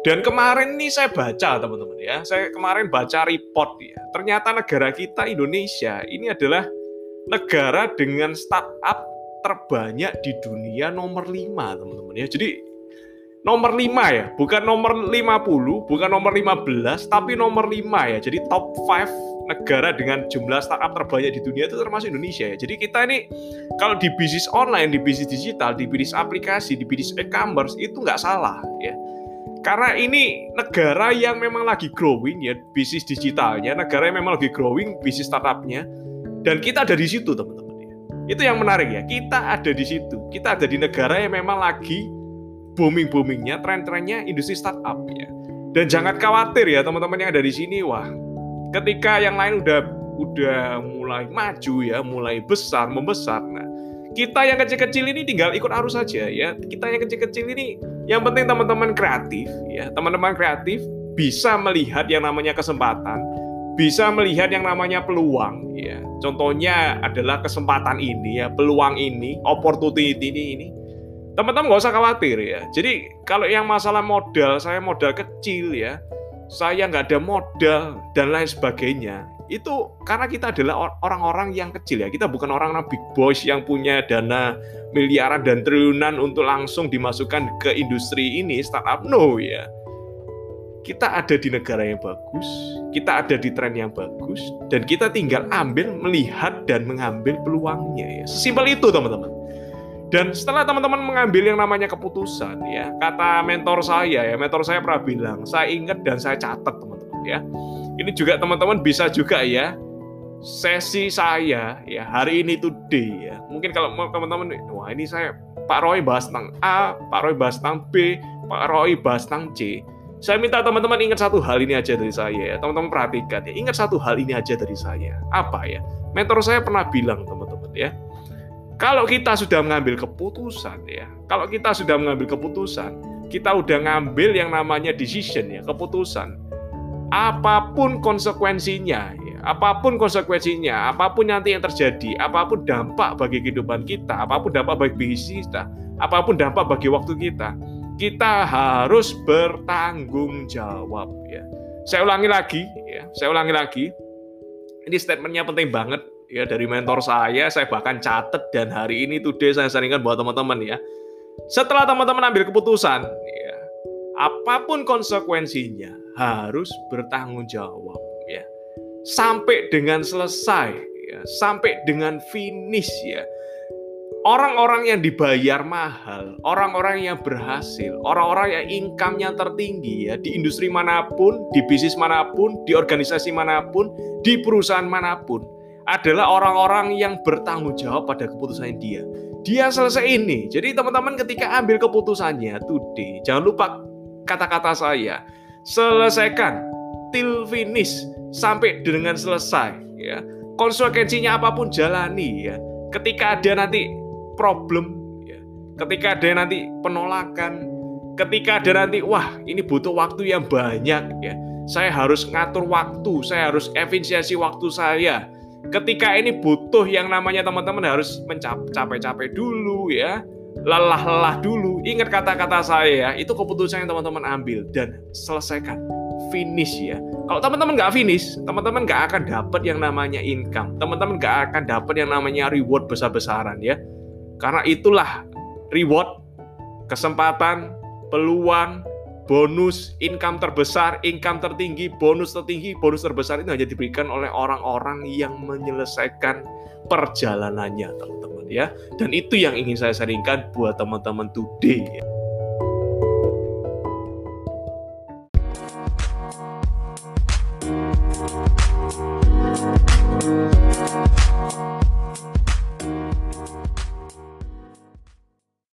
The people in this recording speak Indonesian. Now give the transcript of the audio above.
Dan kemarin nih saya baca teman-teman ya, saya kemarin baca report ya. Ternyata negara kita Indonesia ini adalah negara dengan startup terbanyak di dunia nomor 5 teman-teman ya. Jadi nomor 5 ya, bukan nomor 50, bukan nomor 15, tapi nomor 5 ya. Jadi top 5 negara dengan jumlah startup terbanyak di dunia itu termasuk Indonesia ya. Jadi kita ini kalau di bisnis online, di bisnis digital, di bisnis aplikasi, di bisnis e-commerce itu nggak salah ya karena ini negara yang memang lagi growing ya bisnis digitalnya negara yang memang lagi growing bisnis startupnya dan kita ada di situ teman-teman ya. itu yang menarik ya kita ada di situ kita ada di negara yang memang lagi booming boomingnya tren-trennya industri startup ya dan jangan khawatir ya teman-teman yang ada di sini wah ketika yang lain udah udah mulai maju ya mulai besar membesar nah kita yang kecil-kecil ini tinggal ikut arus saja ya. Kita yang kecil-kecil ini yang penting teman-teman kreatif ya. Teman-teman kreatif bisa melihat yang namanya kesempatan, bisa melihat yang namanya peluang ya. Contohnya adalah kesempatan ini ya, peluang ini, opportunity ini ini. Teman-teman nggak usah khawatir ya. Jadi kalau yang masalah modal, saya modal kecil ya, saya nggak ada modal dan lain sebagainya itu karena kita adalah orang-orang yang kecil ya. Kita bukan orang big boys yang punya dana miliaran dan triliunan untuk langsung dimasukkan ke industri ini startup. No ya. Kita ada di negara yang bagus, kita ada di tren yang bagus, dan kita tinggal ambil, melihat, dan mengambil peluangnya ya. Sesimpel itu teman-teman. Dan setelah teman-teman mengambil yang namanya keputusan ya, kata mentor saya ya, mentor saya pernah bilang, saya ingat dan saya catat teman-teman ya ini juga teman-teman bisa juga ya sesi saya ya hari ini today ya. Mungkin kalau teman-teman wah ini saya Pak Roy bahas tentang A, Pak Roy bahas tentang B, Pak Roy bahas tentang C. Saya minta teman-teman ingat satu hal ini aja dari saya ya. Teman-teman perhatikan ya. Ingat satu hal ini aja dari saya. Apa ya? Mentor saya pernah bilang teman-teman ya. Kalau kita sudah mengambil keputusan ya, kalau kita sudah mengambil keputusan, kita udah ngambil yang namanya decision ya, keputusan apa pun konsekuensinya, ya, apa pun konsekuensinya, apa pun nanti yang terjadi, apa pun dampak bagi kehidupan kita, apa pun dampak bagi bisnis kita, apa pun dampak bagi waktu kita, kita harus bertanggung jawab. Ya. Saya ulangi lagi, ya, saya ulangi lagi. Ini statementnya penting banget ya dari mentor saya. Saya bahkan catat dan hari ini today saya seringkan buat teman-teman ya. Setelah teman-teman ambil keputusan, apa pun konsekuensinya, harus bertanggung jawab ya. Sampai dengan selesai ya, sampai dengan finish ya. Orang-orang yang dibayar mahal, orang-orang yang berhasil, orang-orang yang income-nya tertinggi ya di industri mana pun, di bisnis mana pun, di organisasi mana pun, di perusahaan mana pun adalah orang-orang yang bertanggung jawab pada keputusan dia. Dia selesai ini. Jadi teman-teman ketika ambil keputusannya today, jangan lupa kata-kata saya selesaikan till finish sampai dengan selesai ya. Konsekuensinya apa pun jalani ya. Ketika ada nanti problem ya. Ketika ada nanti penolakan ketika ada nanti wah ini butuh waktu yang banyak ya. Saya harus ngatur waktu saya harus efisiensi waktu saya. Ketika ini butuh yang namanya teman-teman harus mencapai capek dulu ya. Lelah-lelah dulu. Ingat kata-kata saya ya, itu keputusan yang teman-teman ambil dan selesaikan. Finish ya. Kalau teman-teman nggak finish, teman-teman nggak akan dapat yang namanya income. Teman-teman nggak akan dapat yang namanya reward besar-besaran ya. Karena itulah reward, kesempatan, peluang, bonus, income terbesar, income tertinggi, bonus tertinggi, bonus terbesar itu hanya diberikan oleh orang-orang yang menyelesaikan perjalanannya, teman-teman ya. Dan itu yang ingin saya sharingkan buat teman-teman today. Ya.